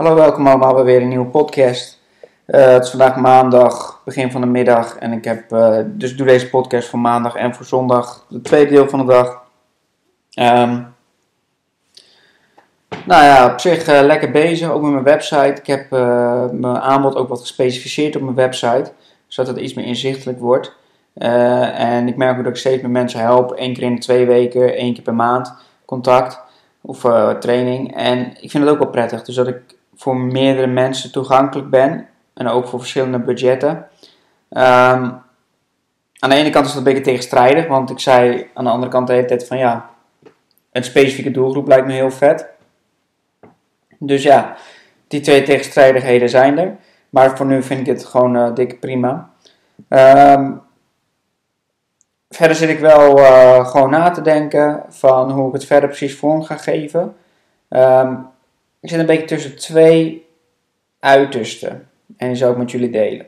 Hallo, welkom allemaal bij weer een nieuwe podcast. Eh, het is vandaag maandag, begin van de middag. En ik heb, eh, dus doe deze podcast voor maandag en voor zondag, het tweede deel van de dag. Ehm, nou ja, op zich uh, lekker bezig, ook met mijn website. Ik heb mijn aanbod ook wat gespecificeerd op mijn website, zodat het iets meer inzichtelijk wordt. en ik merk ook dat ik steeds meer mensen help, één keer in de twee weken, één keer per maand contact of training. En ik vind het ook wel prettig, dus dat ik voor meerdere mensen toegankelijk ben. En ook voor verschillende budgetten. Um, aan de ene kant is dat een beetje tegenstrijdig, want ik zei aan de andere kant de hele tijd van ja, een specifieke doelgroep lijkt me heel vet. Dus ja, die twee tegenstrijdigheden zijn er. Maar voor nu vind ik het gewoon uh, dik prima. Um, verder zit ik wel uh, gewoon na te denken van hoe ik het verder precies vorm ga geven. Um, ik zit een beetje tussen twee uitersten. En die zou ik met jullie delen.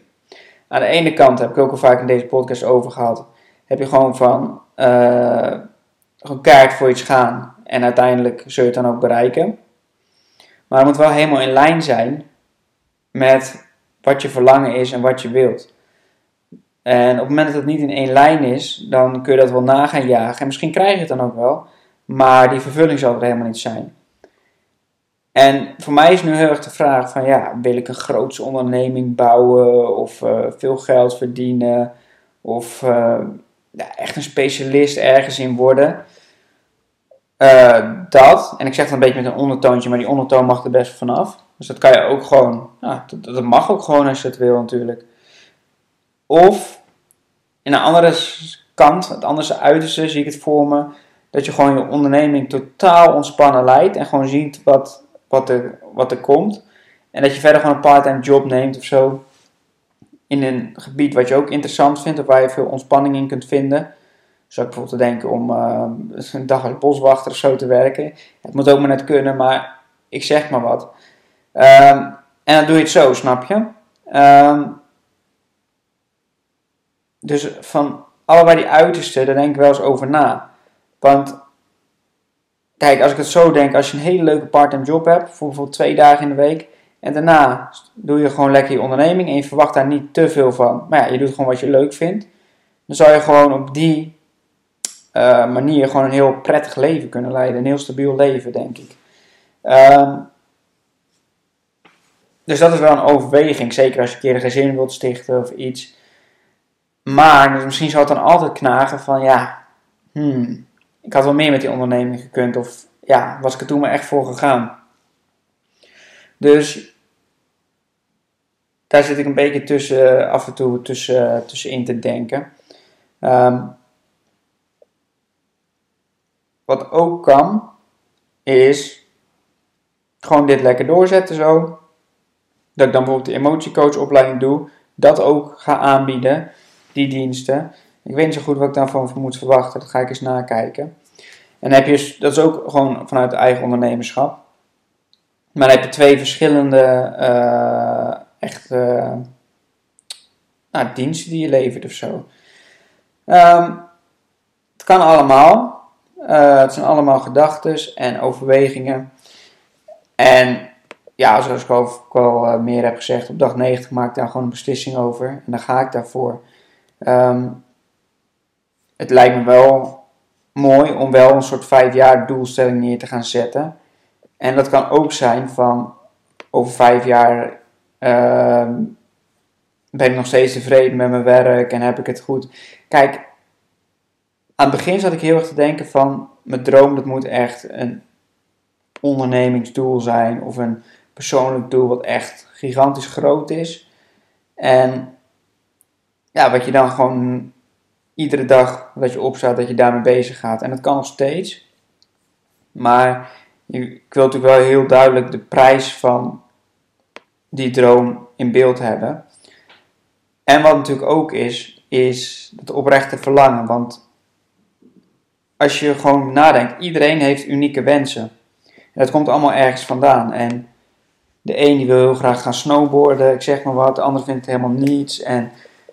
Aan de ene kant heb ik ook al vaak in deze podcast over gehad. Heb je gewoon van uh, gewoon kaart voor iets gaan. En uiteindelijk zul je het dan ook bereiken. Maar het moet wel helemaal in lijn zijn met wat je verlangen is en wat je wilt. En op het moment dat het niet in één lijn is, dan kun je dat wel na gaan jagen. En misschien krijg je het dan ook wel. Maar die vervulling zal er helemaal niet zijn. En voor mij is nu heel erg de vraag van ja, wil ik een grootse onderneming bouwen of uh, veel geld verdienen of ja, echt een specialist ergens in worden. Uh, dat, en ik zeg dat een beetje met een ondertoontje, maar die ondertoon mag er best vanaf. Dus dat kan je ook gewoon, ja, dat, mag ook gewoon als je het wil natuurlijk. Of in een andere kant, het andere uiterste, zie ik het voor me, dat je gewoon je onderneming totaal ontspannen leidt en gewoon ziet wat, wat er, wat er komt. En dat je verder gewoon een part-time job neemt of zo. In een gebied wat je ook interessant vindt of waar je veel ontspanning in kunt vinden. Zou ik bijvoorbeeld denken om uh, een dag als boswachter of zo te werken. Het moet ook maar net kunnen, maar ik zeg maar wat. Um, en dan doe je het zo, snap je? Um, dus van allebei die uitersten, daar denk ik wel eens over na. Want Kijk, als ik het zo denk, als je een hele leuke part-time job hebt, voor bijvoorbeeld twee dagen in de week, en daarna doe je gewoon lekker je onderneming en je verwacht daar niet te veel van, maar ja, je doet gewoon wat je leuk vindt, dan zou je gewoon op die uh, manier gewoon een heel prettig leven kunnen leiden, een heel stabiel leven, denk ik. Um, dus dat is wel een overweging, zeker als je een keer een gezin wilt stichten of iets. Maar dus misschien zou het dan altijd knagen van ja, hmm, ik had wel meer met die onderneming gekund. Of ja, was ik er toen maar echt voor gegaan. Dus daar zit ik een beetje tussen, af en toe tussen, tussenin te denken. Um, wat ook kan, is gewoon dit lekker doorzetten zo. Dat ik dan bijvoorbeeld de emotiecoachopleiding doe. Dat ook ga aanbieden, die diensten. Ik weet niet zo goed wat ik daarvan moet verwachten. Dat ga ik eens nakijken. En heb je, dat is ook gewoon vanuit eigen ondernemerschap. Maar dan heb je twee verschillende uh, echt uh, nou, diensten die je levert of zo. Um, het kan allemaal. Uh, het zijn allemaal gedachten en overwegingen. En ja, zoals ik al, al meer heb gezegd, op dag 90 maak ik daar gewoon een beslissing over. En dan ga ik daarvoor. Um, het lijkt me wel mooi om wel een soort vijf jaar doelstelling neer te gaan zetten. En dat kan ook zijn van over vijf jaar uh, ben ik nog steeds tevreden met mijn werk en heb ik het goed. Kijk, aan het begin zat ik heel erg te denken van mijn droom dat moet echt een ondernemingsdoel zijn of een persoonlijk doel wat echt gigantisch groot is. En ja, wat je dan gewoon iedere dag dat je opstaat, dat je daarmee bezig gaat. En dat kan nog steeds. Maar ik wil natuurlijk wel heel duidelijk de prijs van die droom in beeld hebben. En wat natuurlijk ook is, is het oprechte verlangen. Want als je gewoon nadenkt, iedereen heeft unieke wensen. En dat komt allemaal ergens vandaan. En de een die wil heel graag gaan snowboarden, ik zeg maar wat. De ander vindt het helemaal niets. En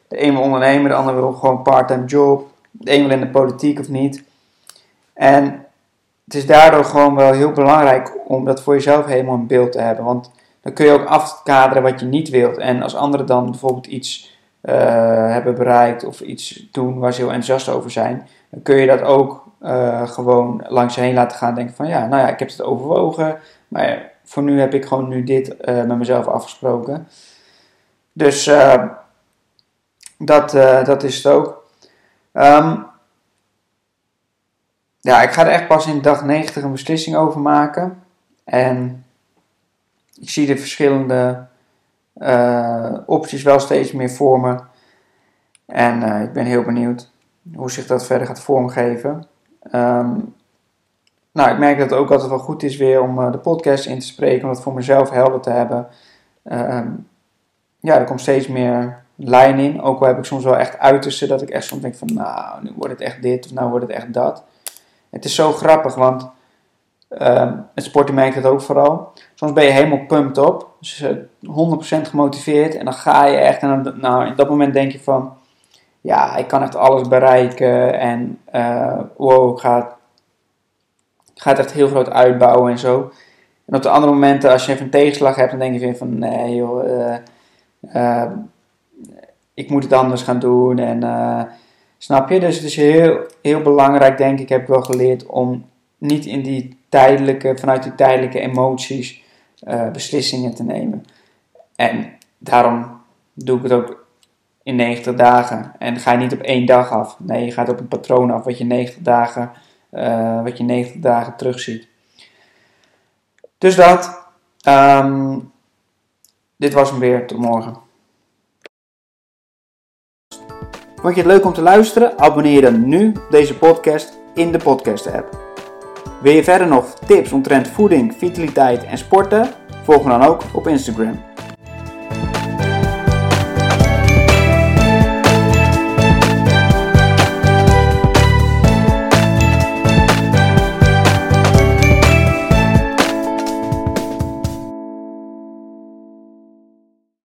de een wil ondernemen, de ander wil gewoon part-time job. De een wil in de politiek of niet. En het is daardoor gewoon wel heel belangrijk om dat voor jezelf helemaal in beeld te hebben. Want dan kun je ook afkaderen wat je niet wilt. En als anderen dan bijvoorbeeld iets uh, hebben bereikt of iets doen waar ze heel enthousiast over zijn, dan kun je dat ook uh, gewoon langs je heen laten gaan. Denken van ja, nou ja, ik heb het overwogen, maar voor nu heb ik gewoon nu dit uh, met mezelf afgesproken. Dus dat, dat is het ook. Um, ja, ik ga er echt pas in dag 90 een beslissing over maken. En ik zie de verschillende uh, opties wel steeds meer voor me. En uh, ik ben heel benieuwd hoe zich dat verder gaat vormgeven. Um, nou, ik merk dat het ook altijd wel goed is weer om de podcast in te spreken, om het voor mezelf helder te hebben. Um, ja, er komt steeds meer lijn in. Ook al heb ik soms wel echt uitersten dat ik echt soms denk van, nou, nu wordt het echt dit of nou wordt het echt dat. Het is zo grappig, want uh, het sporten merkt het ook vooral. Soms ben je helemaal pumped op, dus 100% eh, gemotiveerd en dan ga je echt en nou, in dat moment denk je van, ja, ik kan echt alles bereiken en uh, wow, ik ga, ik ga het echt heel groot uitbouwen en zo. En op de andere momenten, als je even een tegenslag hebt, dan denk je van, nee joh, uh, ik moet het anders gaan doen en Snap je? Dus het is heel, heel belangrijk, denk ik, heb ik wel geleerd om niet in die tijdelijke, vanuit die tijdelijke emoties uh, beslissingen te nemen. En daarom doe ik het ook in 90 dagen. En ga je niet op één dag af. Nee, je gaat op een patroon af wat je 90 dagen, uh, wat je 90 dagen terugziet. Dus dat. Um, dit was hem weer. Tot morgen. Vond je het leuk om te luisteren? Abonneer dan nu deze podcast in de podcast-app. Wil je verder nog tips omtrent voeding, vitaliteit en sporten? Volg me dan ook op Instagram.